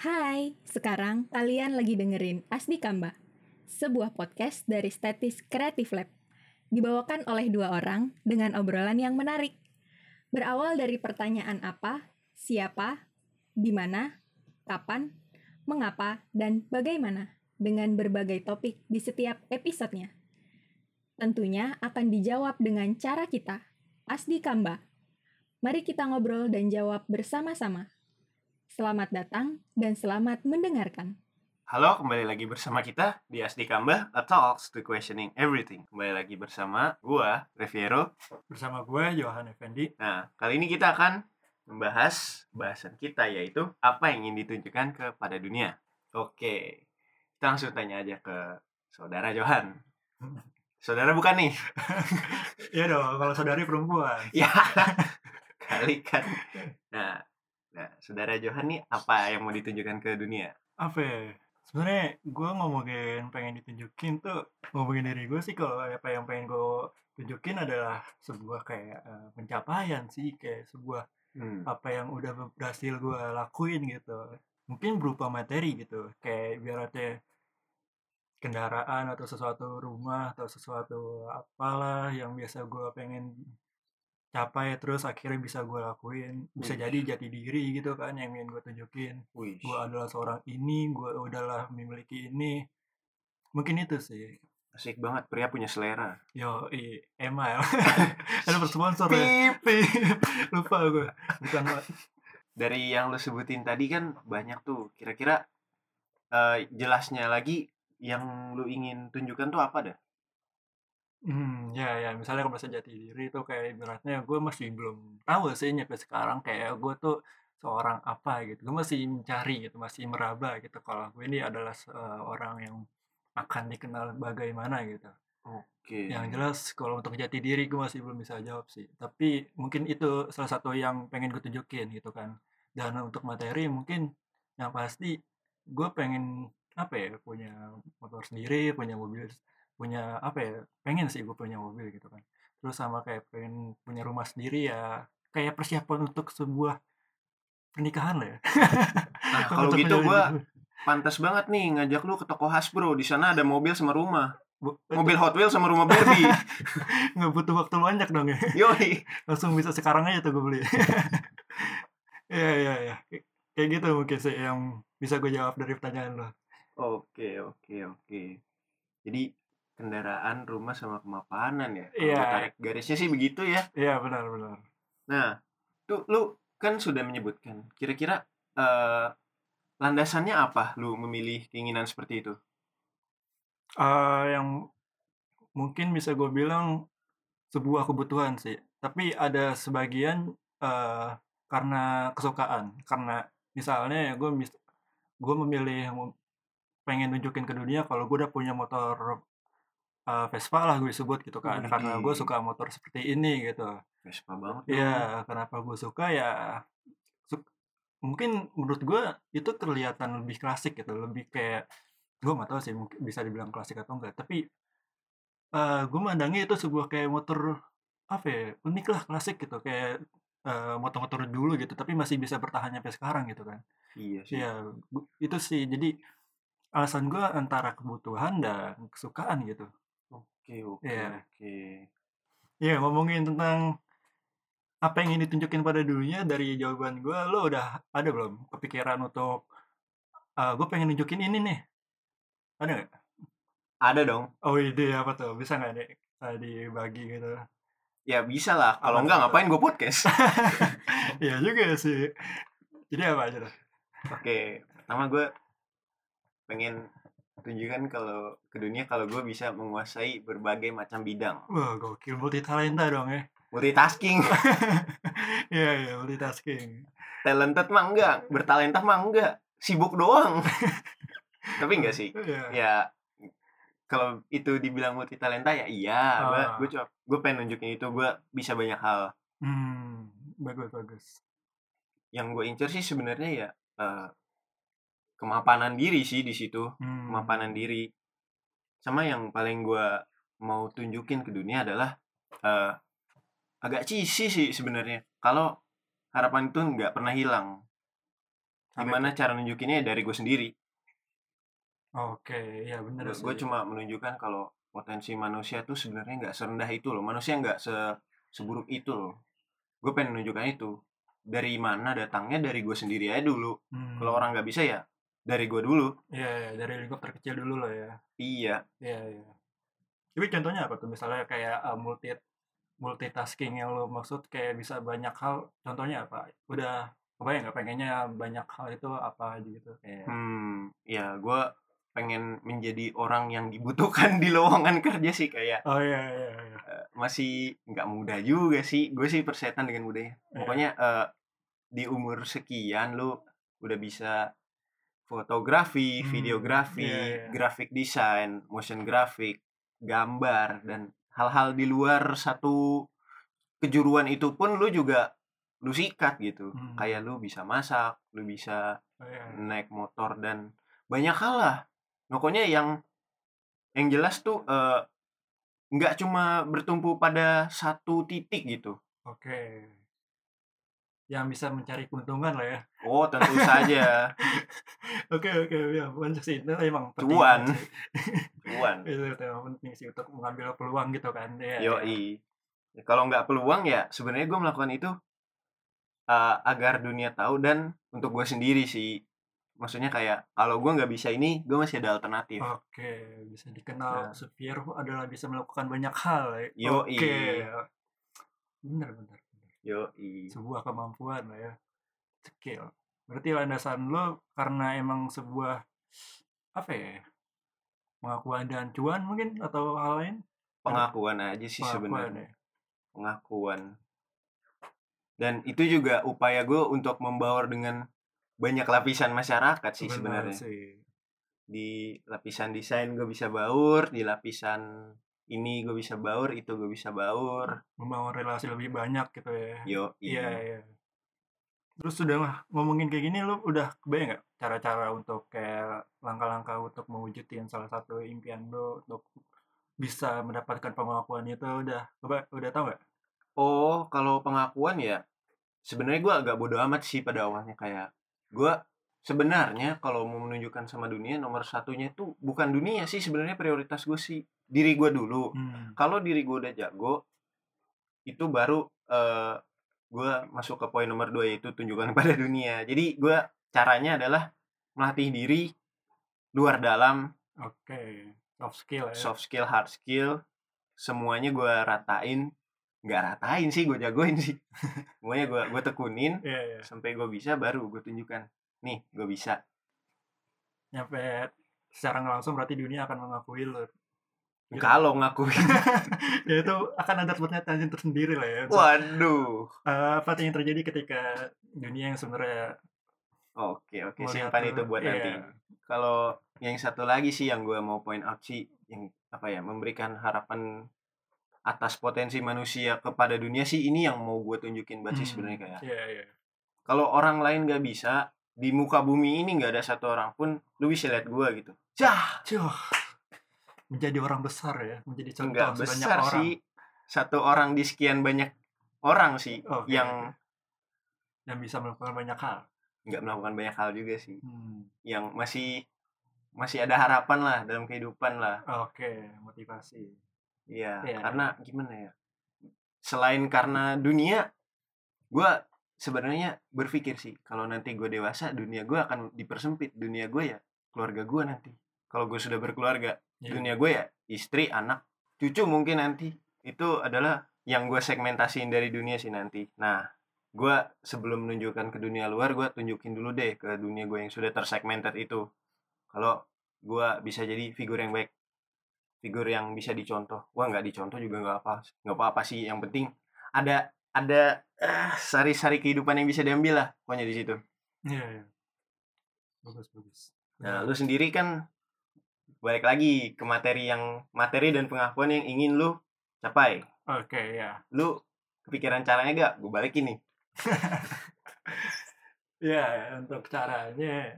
Hai, sekarang kalian lagi dengerin Asdi Kamba, sebuah podcast dari Statis Creative Lab. Dibawakan oleh dua orang dengan obrolan yang menarik. Berawal dari pertanyaan apa, siapa, di mana, kapan, mengapa, dan bagaimana dengan berbagai topik di setiap episodenya. Tentunya akan dijawab dengan cara kita, Asdi Kamba. Mari kita ngobrol dan jawab bersama-sama. Selamat datang dan selamat mendengarkan. Halo, kembali lagi bersama kita di Asdi Kamba, A Talks to Questioning Everything. Kembali lagi bersama gua, Reviero. bersama gue Johan Effendi. Nah, kali ini kita akan membahas bahasan kita yaitu apa yang ingin ditunjukkan kepada dunia. Oke, kita langsung tanya aja ke saudara Johan. Saudara bukan nih? Iya dong, kalau saudari perempuan. ya, kali kan. Nah, nah, saudara Johan nih apa yang mau ditunjukkan ke dunia? Apa ya? Sebenarnya gue ngomongin pengen ditunjukin tuh ngomongin dari gue sih kalau apa yang pengen gue tunjukin adalah sebuah kayak eh, pencapaian sih kayak sebuah Hmm. apa yang udah berhasil gue lakuin gitu mungkin berupa materi gitu kayak ibaratnya kendaraan atau sesuatu rumah atau sesuatu apalah yang biasa gue pengen capai terus akhirnya bisa gue lakuin. Bisa Wih. jadi jati diri gitu kan yang ingin gue tunjukin. Gue adalah seorang ini gue adalah memiliki ini. Mungkin itu sih. Asik banget, pria punya selera. yo i email ada bersponsor ya. Lupa gue bukan dari yang lo sebutin tadi kan banyak tuh. Kira-kira eh, jelasnya lagi yang lo ingin tunjukkan tuh apa dah Hmm, ya ya misalnya kalau bahasa jati diri itu kayak ibaratnya gue masih belum tahu sih nyampe sekarang kayak gue tuh seorang apa gitu. Gue masih mencari gitu masih meraba gitu kalau gue ini adalah seorang yang akan dikenal bagaimana gitu. Oke. Yang jelas kalau untuk jati diri gue masih belum bisa jawab sih. Tapi mungkin itu salah satu yang pengen gue tunjukin gitu kan. Dan untuk materi mungkin yang pasti gue pengen apa ya punya motor sendiri punya mobil punya apa ya pengen sih gue punya mobil gitu kan. Terus sama kayak pengen punya rumah sendiri ya kayak persiapan untuk sebuah pernikahan lah ya. Nah, kalau gitu hidup. pantas banget nih ngajak lu ke toko Hasbro di sana ada mobil sama rumah. Bu- mobil Hot Wheels sama rumah Barbie. Nggak butuh waktu banyak dong ya. Yoi. Langsung bisa sekarang aja tuh gue beli. Iya iya iya. Kayak gitu mungkin sih yang bisa gue jawab dari pertanyaan lo oke oke oke. Jadi kendaraan rumah sama kemapanan ya Iya. gua tarik garisnya sih begitu ya iya benar benar Nah, tuh lu kan sudah menyebutkan. Kira-kira eh, landasannya apa lu memilih keinginan seperti itu? Eh, yang mungkin bisa gue bilang sebuah kebutuhan sih tapi ada sebagian eh, karena kesukaan karena misalnya gue mis gue memilih mem- pengen nunjukin ke dunia kalau gue udah punya motor eh, Vespa lah gue sebut gitu kan karena gue suka motor seperti ini gitu Vespa banget. Iya, kenapa gue suka ya su- mungkin menurut gue itu kelihatan lebih klasik gitu, lebih kayak gue nggak tahu sih mungkin bisa dibilang klasik atau enggak, tapi eh gue mandangnya itu sebuah kayak motor apa ya unik lah klasik gitu kayak eh, motor-motor dulu gitu, tapi masih bisa bertahan sampai sekarang gitu kan. Iya sih. Gu- itu sih jadi alasan gue antara kebutuhan dan kesukaan gitu. Oke, oke, Iya. oke. Iya ngomongin tentang apa yang ingin ditunjukin pada dunia dari jawaban gue, lo udah ada belum kepikiran untuk gue pengen nunjukin ini nih? Ada nggak? Ada dong. Oh ide apa tuh? Bisa nggak nih uh, dibagi gitu? Ya bisa lah. Kalau enggak ngapain gue podcast? Iya juga sih. Jadi apa aja dah? Oke, pertama gue pengen tunjukkan kalau ke dunia kalau gue bisa menguasai berbagai macam bidang. Wah gokil multi talenta dong ya. Multitasking, Iya iya multitasking. talented mah enggak, bertalenta mah enggak, sibuk doang. Tapi enggak sih. Iya. ya kalau itu dibilang multi talenta ya iya gue Ah. gue coba gue pengen nunjukin itu gue bisa banyak hal Hmm bagus bagus. yang gue incer sih sebenarnya ya eh, kemapanan diri sih di situ Hmm. kemapanan diri sama yang paling gue mau tunjukin ke dunia adalah eh, agak cheesy sih sebenarnya kalau harapan itu nggak pernah hilang Gimana cara nunjukinnya dari gue sendiri. Oke, ya bener Gue cuma menunjukkan kalau potensi manusia tuh sebenarnya nggak serendah itu loh. Manusia nggak se seburuk itu loh. Gue pengen menunjukkan itu. Dari mana datangnya dari gue sendiri aja dulu. Kalau Hmm. orang nggak bisa ya dari gue dulu. Iya, iya, dari lingkup terkecil dulu lah ya. Iya. Iya, iya. Tapi contohnya apa tuh? Misalnya kayak uh, multi multitasking yang lo maksud kayak bisa banyak hal. Contohnya apa? Udah kebayang nggak pengennya banyak hal itu apa aja gitu kayak. Hmm, ya gue pengen menjadi orang yang dibutuhkan di lowongan kerja sih kayak Oh iya iya iya. eh, masih nggak muda juga sih. Gue sih persetan dengan budaya. Iya. Pokoknya eh, di umur sekian lu udah bisa fotografi, Hmm, videografi, iya, iya. graphic design, motion graphic, gambar dan hal-hal di luar satu kejuruan itu pun lu juga lu sikat gitu. Hmm. Kayak lu bisa masak, lu bisa Oh, iya, iya. naik motor dan banyak hal lah. Pokoknya yang yang jelas tuh eh, nggak cuma bertumpu pada satu titik gitu. Oke. Yang bisa mencari keuntungan lah ya. Oh, tentu saja. Oke oke ya banyak sih itu emang penting Cuan. Cuan. itu, itu emang penting sih untuk mengambil peluang gitu kan. Iya. Yoi. Ya, kalau nggak peluang ya sebenarnya gue melakukan itu eh, agar dunia tahu dan untuk gue sendiri sih. Maksudnya kayak kalau gue nggak bisa ini, gue masih ada alternatif. Oke, bisa dikenal Nah. superior adalah bisa melakukan banyak hal. ya. Yoi. Oke. Bener bener. bener. Yoi. Sebuah kemampuan lah ya. Skill. Berarti landasan lo karena emang sebuah apa ya? Pengakuan dan cuan mungkin atau hal lain? Pengakuan aja sih sebenarnya. ya. Pengakuan. Dan itu juga upaya gue untuk membaur dengan banyak lapisan masyarakat sih Benar sebenarnya. Di lapisan desain gue bisa baur, di lapisan ini gue bisa baur, itu gue bisa baur. Membangun relasi lebih banyak gitu ya. Yo, Iya, iya. Terus sudah ngomongin kayak gini, lu udah kebayang nggak cara-cara untuk kayak langkah-langkah untuk mewujudin salah satu impian lu untuk bisa mendapatkan pengakuan itu udah coba udah tahu nggak? Oh, kalau pengakuan ya sebenarnya gue agak bodoh amat sih pada awalnya kayak gue sebenarnya kalau mau menunjukkan sama dunia nomor satunya itu bukan dunia sih sebenarnya prioritas gue sih diri gue dulu. Hmm. Kalau diri gue udah jago itu baru eh gue masuk ke poin nomor dua yaitu tunjukkan pada dunia. Jadi gue caranya adalah melatih diri luar dalam Oke, soft skill ya. soft skill hard skill semuanya gue ratain nggak ratain sih gue jagoin sih semuanya gue gue tekunin Iya, iya. sampai gue bisa baru gue tunjukkan nih gue bisa Nyampe secara langsung berarti dunia akan mengakui lu. Gitu. kalau ngakuin ya itu akan ada pernyataan tersendiri lah ya. untuk, waduh eh, apa yang terjadi ketika dunia yang sebenarnya oke oke simpan itu buat iya. nanti kalau yang satu lagi sih yang gue mau point out sih yang apa ya memberikan harapan atas potensi manusia kepada dunia sih ini yang mau gue tunjukin banget sih Hmm, sebenarnya kayak Iya, iya. kalau orang lain gak bisa di muka bumi ini nggak ada satu orang pun lu bisa lihat gue gitu cah Cuh, menjadi orang besar ya, menjadi contoh nggak sebanyak besar orang. sih satu orang di sekian banyak orang sih Oke, yang yang bisa melakukan banyak hal. nggak melakukan banyak hal juga sih Hmm, yang masih masih ada harapan lah dalam kehidupan lah Oke, motivasi. iya Iya. karena gimana ya selain karena dunia gue sebenarnya berpikir sih kalau nanti gue dewasa dunia gue akan dipersempit. Dunia gue ya keluarga gue nanti. Kalau gue sudah berkeluarga Iya. dunia gue ya istri anak cucu mungkin nanti. Itu adalah yang gue segmentasiin dari dunia sih nanti. Nah gue sebelum menunjukkan ke dunia luar gue tunjukin dulu deh ke dunia gue yang sudah tersegmented itu. Kalau gue bisa jadi figur yang baik figur yang bisa dicontoh. Wah nggak dicontoh juga nggak apa nggak apa apa sih. Yang penting ada ada eh, sari-sari kehidupan yang bisa diambil lah pokoknya di situ Iya, iya. Bagus, bagus. Nah, lu sendiri kan balik lagi ke materi yang materi dan pengakuan yang ingin lu capai. Oke, ya. Lu kepikiran caranya gak? Gue balikin nih. Ya, untuk caranya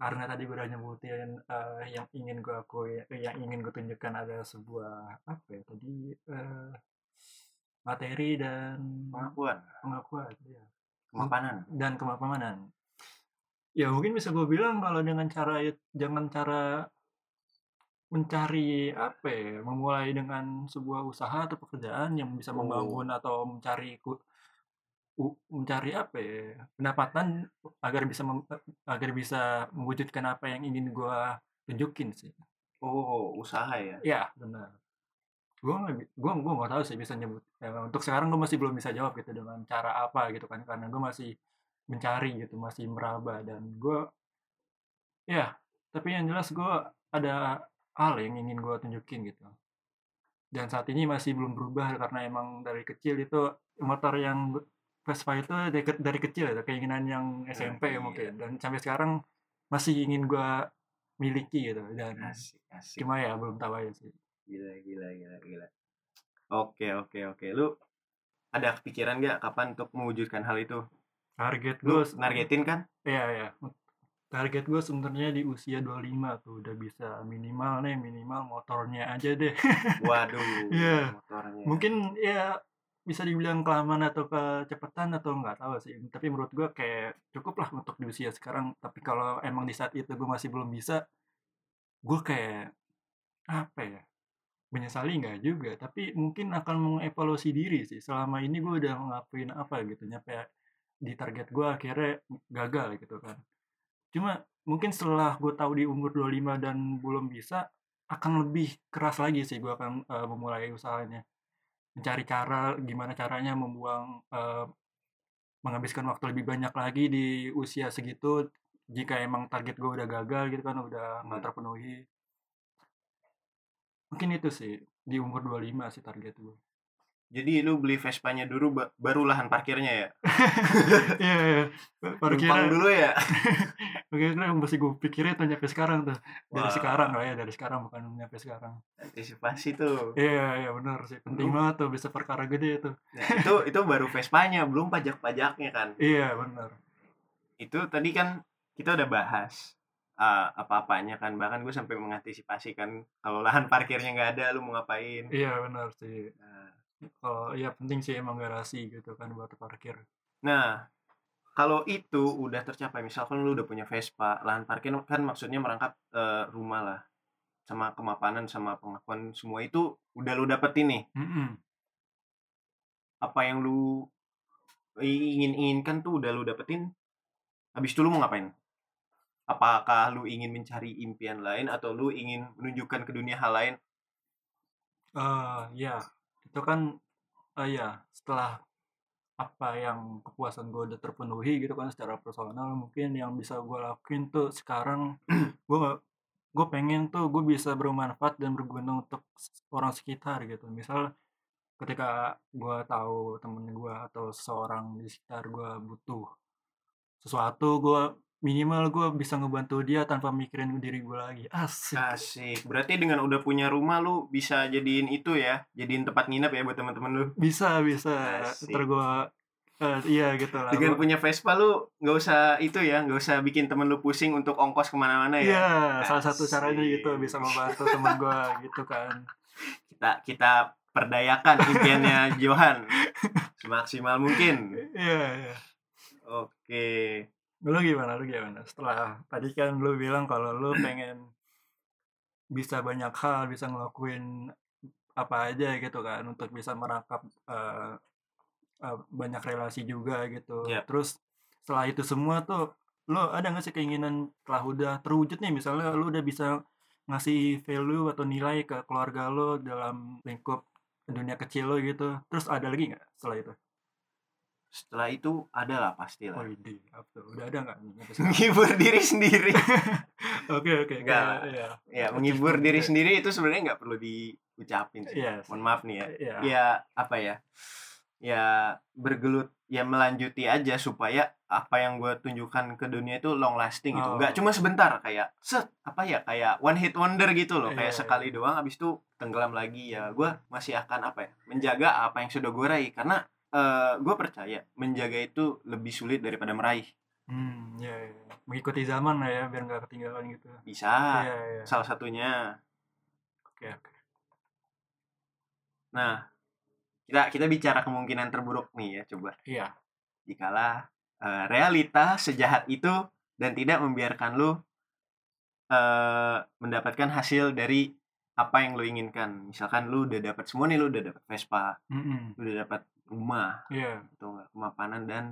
karena tadi gue udah nyebutin eh, yang ingin gue akui, eh, yang ingin gue tunjukkan ada sebuah apa ya tadi eh, materi dan Pengakuan. pengakuan ya. kemapanan dan kemapanan. Ya mungkin bisa gue bilang kalau dengan cara jangan cara mencari apa ya, memulai dengan sebuah usaha atau pekerjaan yang bisa Oh. membangun atau mencari ku- u- mencari apa ya pendapatan agar bisa mem- agar bisa mewujudkan apa yang ingin gue tunjukin sih. oh usaha ya Ya benar. Gue gue gue nggak tahu sih bisa nyebut. Ya, untuk sekarang gue masih belum bisa jawab gitu dengan cara apa gitu kan karena gue masih mencari gitu masih meraba dan gue ya tapi yang jelas gue ada hal yang ingin gue tunjukin gitu. Dan saat ini masih belum berubah karena emang dari kecil itu motor yang Vespa itu dari, ke- dari kecil ya keinginan yang SMP iya. mungkin dan sampai sekarang masih ingin gue miliki gitu dan asik asik cuma ya belum tahu aja sih. Gila gila gila gila oke oke oke lu ada kepikiran gak kapan untuk mewujudkan hal itu Target lu gue nargetin kan Iya, iya. Target gue sebenarnya di usia 25 tuh udah bisa minimal nih, minimal motornya aja deh. waduh Iya. motornya Mungkin ya bisa dibilang kelamaan atau kecepatan atau nggak tahu sih. Tapi menurut gue kayak cukup lah untuk di usia sekarang. Tapi kalau emang di saat itu gue masih belum bisa, gue kayak apa ya? Menyesali nggak juga. Tapi mungkin akan mengevaluasi diri sih. Selama ini gue udah ngelakuin apa gitu. Nyampe di target gue akhirnya gagal gitu kan. Cuma mungkin setelah gue tahu di umur 25 dan belum bisa, akan lebih keras lagi sih gue akan eh, memulai usahanya. Mencari cara gimana caranya membuang eh, menghabiskan waktu lebih banyak lagi di usia segitu jika emang target gue udah gagal gitu kan udah nggak Hmm. terpenuhi. Mungkin itu sih di umur 25 sih target gue. jadi lu beli Vespanya dulu ba- baru lahan parkirnya ya Iya, iya. Parkirnya, dulu ya parkirnya masih gue pikirin tuh nyampe sekarang tuh. Dari Wah. sekarang lah ya, dari sekarang bukan nyampe sekarang. antisipasi tuh Iya, iya benar sih. Penting banget tuh bisa perkara gede tuh. Nah, itu itu baru Vespanya belum pajak-pajaknya kan Iya, benar. itu tadi kan kita udah bahas uh, apa-apanya kan bahkan gue sampai mengantisipasi kan kalau lahan parkirnya nggak ada lu mau ngapain Iya, benar sih. nah, Kalau iya penting sih emang garasi gitu kan buat parkir. nah kalau itu udah tercapai misalkan lu udah punya Vespa lahan parkir kan maksudnya merangkap uh, rumah lah sama kemapanan sama pengakuan semua itu udah lu dapetin nih Mm-mm. apa yang lu ingin inginkan tuh udah lu dapetin habis itu lu mau ngapain apakah lu ingin mencari impian lain atau lu ingin menunjukkan ke dunia hal lain? Eh, ya, itu kan eh ya setelah apa yang kepuasan gue udah terpenuhi gitu kan secara personal mungkin yang bisa gue lakuin tuh sekarang gue gue pengen tuh gue bisa bermanfaat dan berguna untuk orang sekitar gitu. Misal ketika gue tahu temen gue atau seseorang di sekitar gue butuh sesuatu gue minimal gue bisa ngebantu dia tanpa mikirin diri gue lagi asik Asik. Berarti dengan udah punya rumah lu bisa jadiin itu ya, jadiin tempat nginep ya buat teman-teman lu. bisa bisa Asik. ntar gue eh, iya gitu lah Dengan Gua- punya Vespa lu nggak usah itu ya, nggak usah bikin temen lu pusing untuk ongkos ke mana-mana ya. Iya, salah satu caranya gitu bisa membantu teman gue gitu kan. Kita kita perdayakan impiannya Johan semaksimal mungkin. Iya, iya. Oke. Lu gimana? Lu gimana? Setelah tadi kan lu bilang kalau lu pengen bisa banyak hal, bisa ngelakuin apa aja gitu kan untuk bisa merangkap eh, eh, banyak relasi juga gitu. Yap. Terus setelah itu semua tuh lu ada nggak sih keinginan setelah udah terwujud nih misalnya lu udah bisa ngasih value atau nilai ke keluarga lu dalam lingkup dunia kecil lo gitu. Terus ada lagi nggak setelah itu? Setelah itu ada lah pasti Oh lah. apa tuh? Udah ada nggak? Menghibur diri sendiri. Oke oke. Enggak. kayak- Iya. ya, menghibur diri sendiri itu sebenarnya nggak perlu diucapin sih. Iya. sih. Mohon maaf nih ya. Iya. ya apa ya ya bergelut ya melanjuti aja supaya apa yang gue tunjukkan ke dunia itu long lasting gitu Oh. nggak cuma sebentar kayak set apa ya kayak one hit wonder gitu loh kayak Iya, sekali doang habis itu tenggelam lagi ya gue masih akan apa ya menjaga apa yang sudah gue raih karena gue percaya menjaga itu lebih sulit daripada meraih Hmm, ya, ya. Mengikuti zaman lah ya biar nggak ketinggalan gitu. bisa Iya iya. salah satunya Oke oke. nah kita kita bicara kemungkinan terburuk nih ya coba Iya. jikalau eh, realita sejahat itu dan tidak membiarkan lu eh mendapatkan hasil dari apa yang lu inginkan. Misalkan lu udah dapat semua nih, lu udah dapat Vespa, Mm-mm. lu udah dapat rumah, Iya. atau enggak kemapanan dan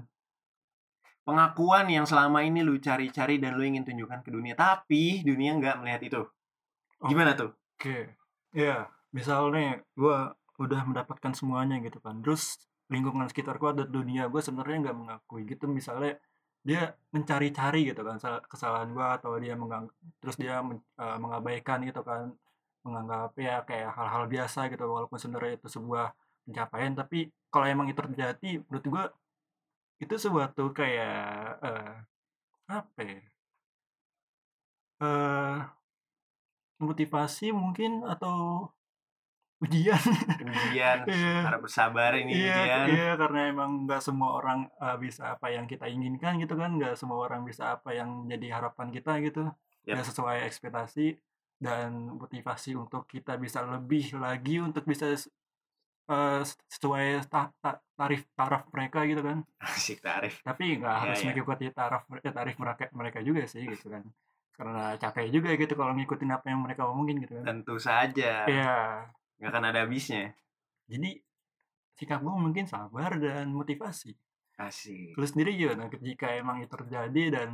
pengakuan yang selama ini lu cari-cari dan lu ingin tunjukkan ke dunia, tapi dunia nggak melihat itu. Gimana tuh? Oke. Iya. Misalnya gue udah mendapatkan semuanya gitu kan. Terus lingkungan sekitar gue dan dunia gue sebenarnya nggak mengakui gitu. Misalnya dia mencari-cari gitu kan sal- kesalahan gue atau dia mengang terus dia men- eh, mengabaikan gitu kan menganggap ya kayak hal-hal biasa gitu walaupun sebenarnya itu sebuah pencapaian tapi kalau emang itu terjadi menurut gue itu suatu kayak eh, apa ya eh motivasi mungkin atau ujian Ujian, harap bersabar ini iya ujian. iya karena emang nggak semua orang uh, bisa apa yang kita inginkan gitu kan nggak semua orang bisa apa yang jadi harapan kita gitu Yap. nggak sesuai ekspektasi dan motivasi untuk kita bisa lebih lagi untuk bisa uh, sesuai ta- ta- tarif taraf mereka gitu kan Asik tarif. tapi nggak Iya, harus iya. mengikuti taraf eh, tarif mereka mereka juga sih gitu kan karena capek juga gitu kalau ngikutin apa yang mereka omongin gitu kan Tentu saja. iya Nggak akan ada habisnya. jadi sikap gue mungkin sabar dan motivasi Asik. lu sendiri gimana jika emang itu terjadi dan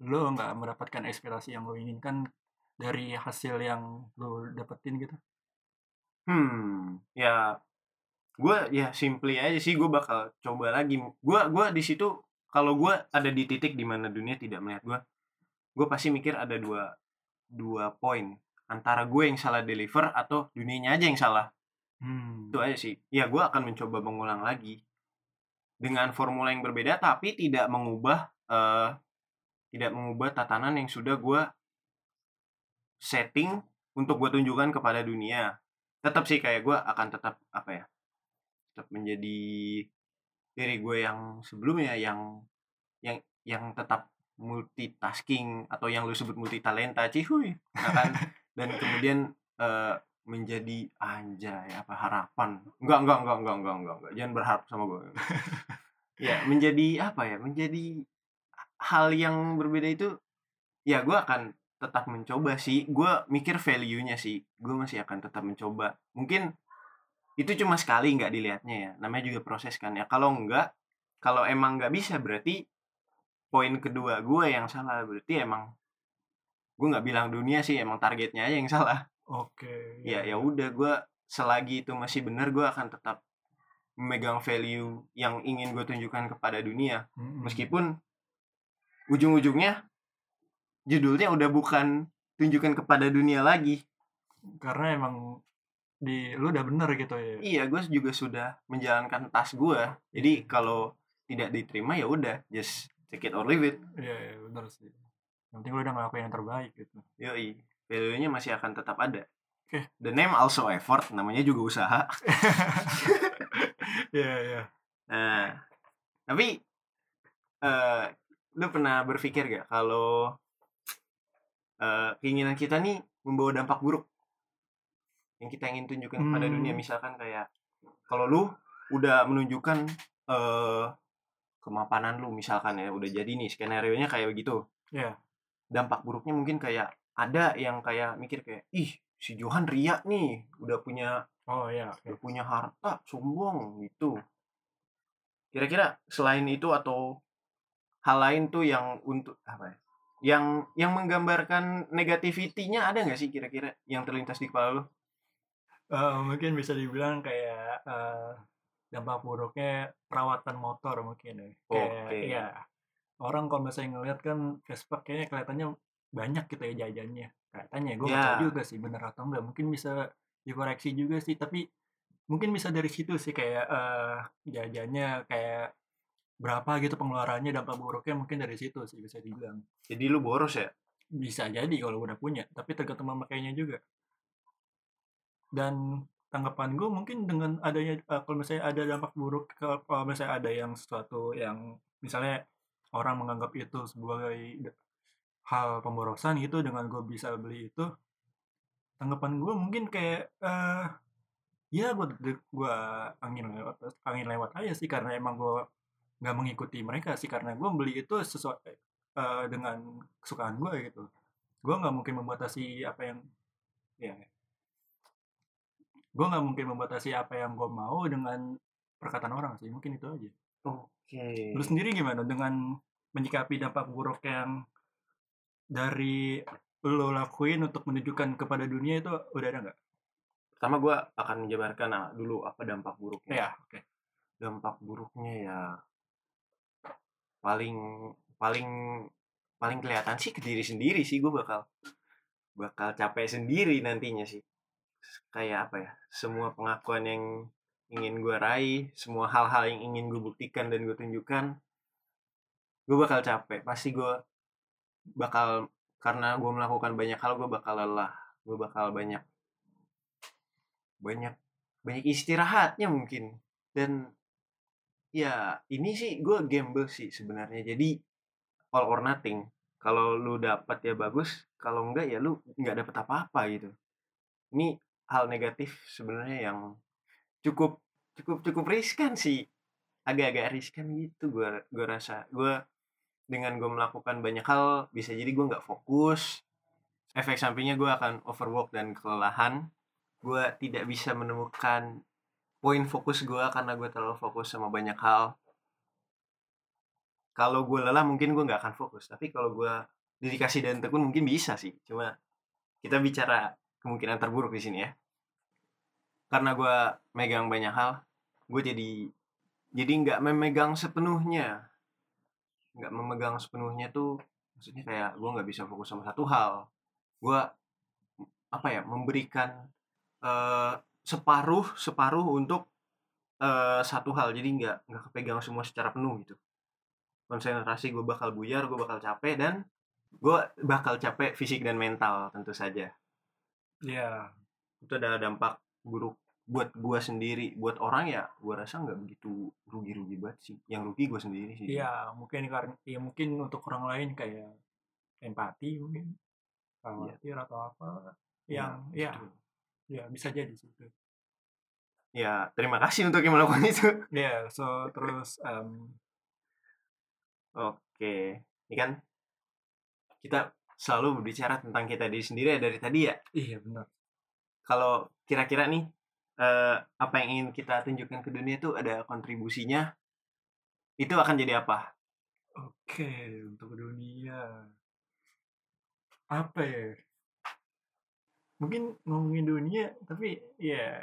lo nggak mendapatkan ekspektasi yang lo inginkan dari hasil yang lo dapetin gitu Hmm, ya gue ya simply aja sih gue bakal coba lagi. Gue gua di situ kalau gue ada di titik di mana dunia tidak melihat gue, gue pasti mikir ada dua dua poin antara gue yang salah deliver atau dunianya aja yang salah. hmm. Itu aja sih. Ya gue akan mencoba mengulang lagi dengan formula yang berbeda tapi tidak mengubah eh tidak mengubah tatanan yang sudah gue setting untuk gue tunjukkan kepada dunia tetap sih kayak gue akan tetap apa ya tetap menjadi diri gue yang sebelumnya yang yang yang tetap multitasking atau yang lu sebut multitalenta cihuy nah kan? Dan kemudian eh, menjadi anjay apa harapan. Enggak enggak enggak enggak enggak enggak, enggak. jangan berharap sama gue ya menjadi apa ya menjadi hal yang berbeda itu ya gue akan tetap mencoba sih. Gue mikir value-nya sih. Gue masih akan tetap mencoba. Mungkin itu cuma sekali nggak dilihatnya ya. Namanya juga proses kan ya. Kalau enggak kalau emang nggak bisa berarti poin kedua gue yang salah. Berarti emang gue nggak bilang dunia sih emang targetnya aja yang salah. Oke ya ya udah gue selagi itu masih benar gue akan tetap memegang value yang ingin gue tunjukkan kepada dunia. Mm-mm. meskipun ujung-ujungnya judulnya udah bukan tunjukkan kepada dunia lagi. Karena emang di lu udah bener gitu ya. Iya gue juga sudah menjalankan tas gue jadi kalau tidak diterima ya udah just take it or leave it. Iya iya bener sih. Yang penting lu udah ngelakuin yang terbaik gitu. Yoi value-nya masih akan tetap ada. Oke. the name also effort namanya juga usaha. Iya iya. Nah tapi eh lu pernah berpikir gak kalau eh, keinginan kita nih membawa dampak buruk yang kita ingin tunjukkan kepada Hmm. dunia misalkan kayak kalau lu udah menunjukkan eh kemapanan lu misalkan ya udah jadi nih skenario nya kayak begitu Iya. dampak buruknya mungkin kayak ada yang kayak mikir kayak ih si Johan ria nih udah punya oh iya oke udah punya harta sombong gitu kira-kira selain itu atau hal lain tuh yang untuk apa ya yang yang menggambarkan negativity-nya ada nggak sih kira-kira yang terlintas di kepala lu Eh, mungkin bisa dibilang kayak eh, dampak buruknya perawatan motor mungkin ya. Kayak Oke. iya. Orang kalau misalnya ngeliat kan Vespa kayaknya kelihatannya banyak gitu ya jajannya. Katanya gue Ya. tahu juga sih bener atau enggak. Mungkin bisa dikoreksi juga sih, tapi mungkin bisa dari situ sih kayak eh, jajannya kayak berapa gitu pengeluarannya dampak buruknya mungkin dari situ sih bisa dibilang. jadi lu boros ya Bisa jadi kalau udah punya, tapi tergantung memakainya juga. Dan tanggapan gue mungkin dengan adanya eh, kalau misalnya ada dampak buruk kalau misalnya ada yang sesuatu yang misalnya orang menganggap itu sebagai hal pemborosan gitu dengan gue bisa beli itu tanggapan gue mungkin kayak eh ya gue gue angin lewat angin lewat aja sih karena emang gue nggak mengikuti mereka sih karena gue beli itu sesuai eh, dengan kesukaan gue gitu. Gue nggak mungkin membatasi apa yang ya. Gue nggak mungkin membatasi apa yang gue mau dengan perkataan orang sih mungkin itu aja. Oke. lu sendiri gimana dengan menyikapi dampak buruk yang dari lo lakuin untuk menunjukkan kepada dunia itu udah ada nggak? Pertama gue akan menjabarkan nah, dulu apa dampak buruknya. ya oke. Dampak buruknya ya paling paling paling kelihatan sih ke diri sendiri sih gue bakal bakal capek sendiri nantinya sih. Kayak apa ya? Semua pengakuan yang ingin gue raih, semua hal-hal yang ingin gue buktikan dan gue tunjukkan, gue bakal capek. Pasti gue bakal karena gue melakukan banyak hal, gue bakal lelah, gue bakal banyak banyak banyak istirahatnya mungkin dan ya ini sih gue gamble sih sebenarnya. Jadi all or nothing. Kalau lu dapat ya bagus kalau enggak ya lu nggak dapat apa-apa gitu. Ini hal negatif sebenarnya yang cukup cukup cukup riskan sih. Agak-agak riskan gitu gue gue rasa. Gue dengan gue melakukan banyak hal bisa jadi gue nggak fokus. Efek sampingnya gue akan overwork dan kelelahan. Gue tidak bisa menemukan poin fokus gue karena gue terlalu fokus sama banyak hal. Kalau gue lelah mungkin gue nggak akan fokus tapi kalau gue dedikasi dan tekun mungkin bisa sih. Cuma kita bicara kemungkinan terburuk di sini ya. Karena gue megang banyak hal gue jadi jadi nggak memegang sepenuhnya. Nggak memegang sepenuhnya tuh maksudnya kayak gue nggak bisa fokus sama satu hal. Gue apa ya memberikan eh, separuh separuh untuk eh, satu hal. Jadi nggak nggak kepegang semua secara penuh gitu. Konsentrasi gue bakal buyar gue bakal capek dan gue bakal capek fisik dan mental tentu saja. Ya itu adalah dampak buruk buat gue sendiri. Buat orang ya gue rasa nggak begitu rugi-rugi banget sih. Yang rugi gue sendiri sih Iya, mungkin karena ya mungkin untuk orang lain kayak empati mungkin khawatir atau apa yang ya betul. ya bisa jadi sih itu. Ya terima kasih untuk yang melakukan itu Ya, so terus em, oke ini kan kita selalu berbicara tentang kita diri sendiri ya dari tadi ya iya benar. kalau kira-kira nih eh, apa yang ingin kita tunjukkan ke dunia itu ada kontribusinya itu akan jadi apa Oke, untuk dunia apa ya? Mungkin ngomongin dunia, tapi ya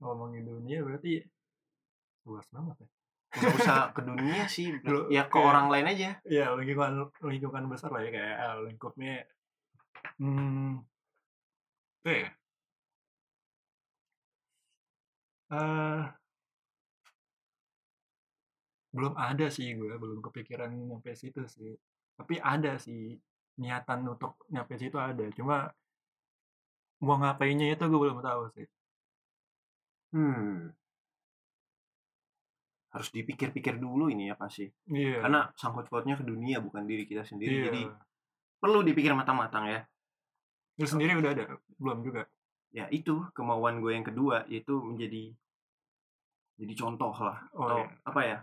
ngomongin dunia berarti luas banget ya. nggak usah ke dunia sih Lu- ya ke kayak- orang lain aja. Ya lingkungan lingkungan besar lah ya kayak eh, lingkupnya hmm apa ya? Eh, belum ada sih gue belum kepikiran nyampe situ sih. Tapi ada sih niatan untuk nyampe situ ada. Cuma mau ngapainnya itu gue belum tahu sih hmm. Harus dipikir-pikir dulu ini ya pasti iya. Karena sangkut pautnya ke dunia bukan diri kita sendiri. Iya. jadi perlu dipikir matang-matang ya. Lu sendiri udah ada? Belum juga? Ya itu kemauan gue yang kedua yaitu menjadi jadi contoh lah. Oh atau iya. apa ya?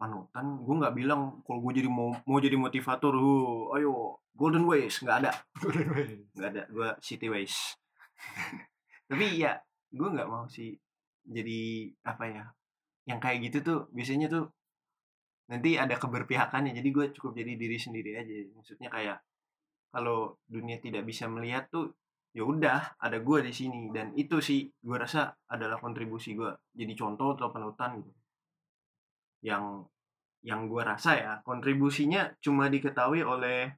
Panutan? Gue nggak bilang kalau gue jadi mau mau jadi motivator uh, ayo golden ways. Nggak ada. Golden Ways. nggak ada. Gue city ways. Tapi ya gue nggak mau sih jadi apa ya yang kayak gitu tuh biasanya tuh nanti ada keberpihakannya. Jadi gue cukup jadi diri sendiri aja. Maksudnya kayak kalau dunia tidak bisa melihat tuh ya udah ada gue di sini. Dan itu sih gue rasa adalah kontribusi gue jadi contoh atau panutan gitu. Yang yang gue rasa ya kontribusinya cuma diketahui oleh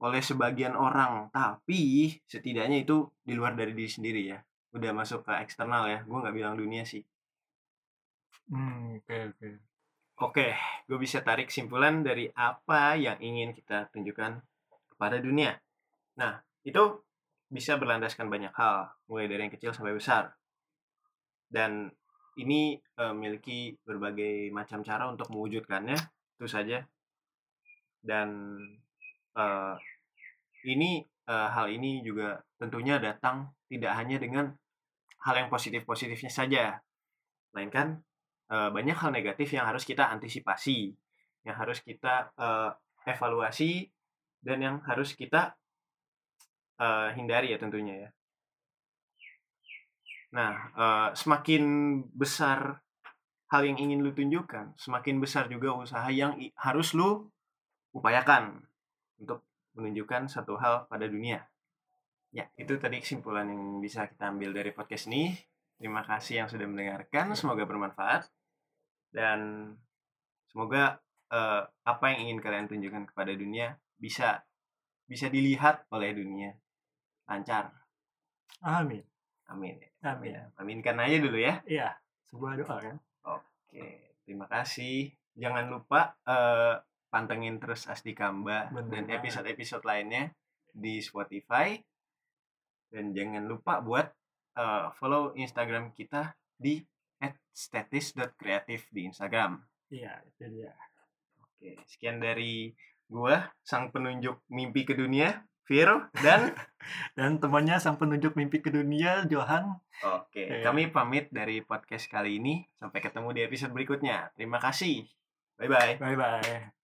oleh sebagian orang. Tapi setidaknya itu di luar dari diri sendiri ya udah masuk ke eksternal ya gue nggak bilang dunia sih. Hmm oke oke. Oke gue bisa tarik simpulan dari apa yang ingin kita tunjukkan kepada dunia. Nah itu bisa berlandaskan banyak hal mulai dari yang kecil sampai besar. Dan ini eh, memiliki berbagai macam cara untuk mewujudkannya itu saja. Dan eh, ini eh, hal ini juga tentunya datang tidak hanya dengan hal yang positif-positifnya saja melainkan eh, banyak hal negatif yang harus kita antisipasi, yang harus kita eh, evaluasi dan yang harus kita eh, hindari ya tentunya ya. Nah, eh, semakin besar hal yang ingin lu tunjukkan, semakin besar juga usaha yang harus lu upayakan untuk menunjukkan satu hal pada dunia. Ya, itu tadi kesimpulan yang bisa kita ambil dari podcast ini. Terima kasih yang sudah mendengarkan, semoga bermanfaat dan semoga eh, apa yang ingin kalian tunjukkan kepada dunia bisa bisa dilihat oleh dunia lancar. Amin. Amin. Amin. Ya, aminkan aja dulu ya. Iya, sebuah doa kan. Oke, terima kasih. Jangan lupa eh, pantengin terus Asdi Kamba Bener dan episode-episode lainnya di Spotify. Dan jangan lupa buat eh, follow Instagram kita di @statis.kreatif di Instagram. Iya, itu dia. Oke, sekian dari gua sang penunjuk mimpi ke dunia, Viro dan Dan temannya sang penunjuk mimpi ke dunia, Johan. oke, kami pamit dari podcast kali ini. Sampai ketemu di episode berikutnya. Terima kasih. Bye bye. Bye bye.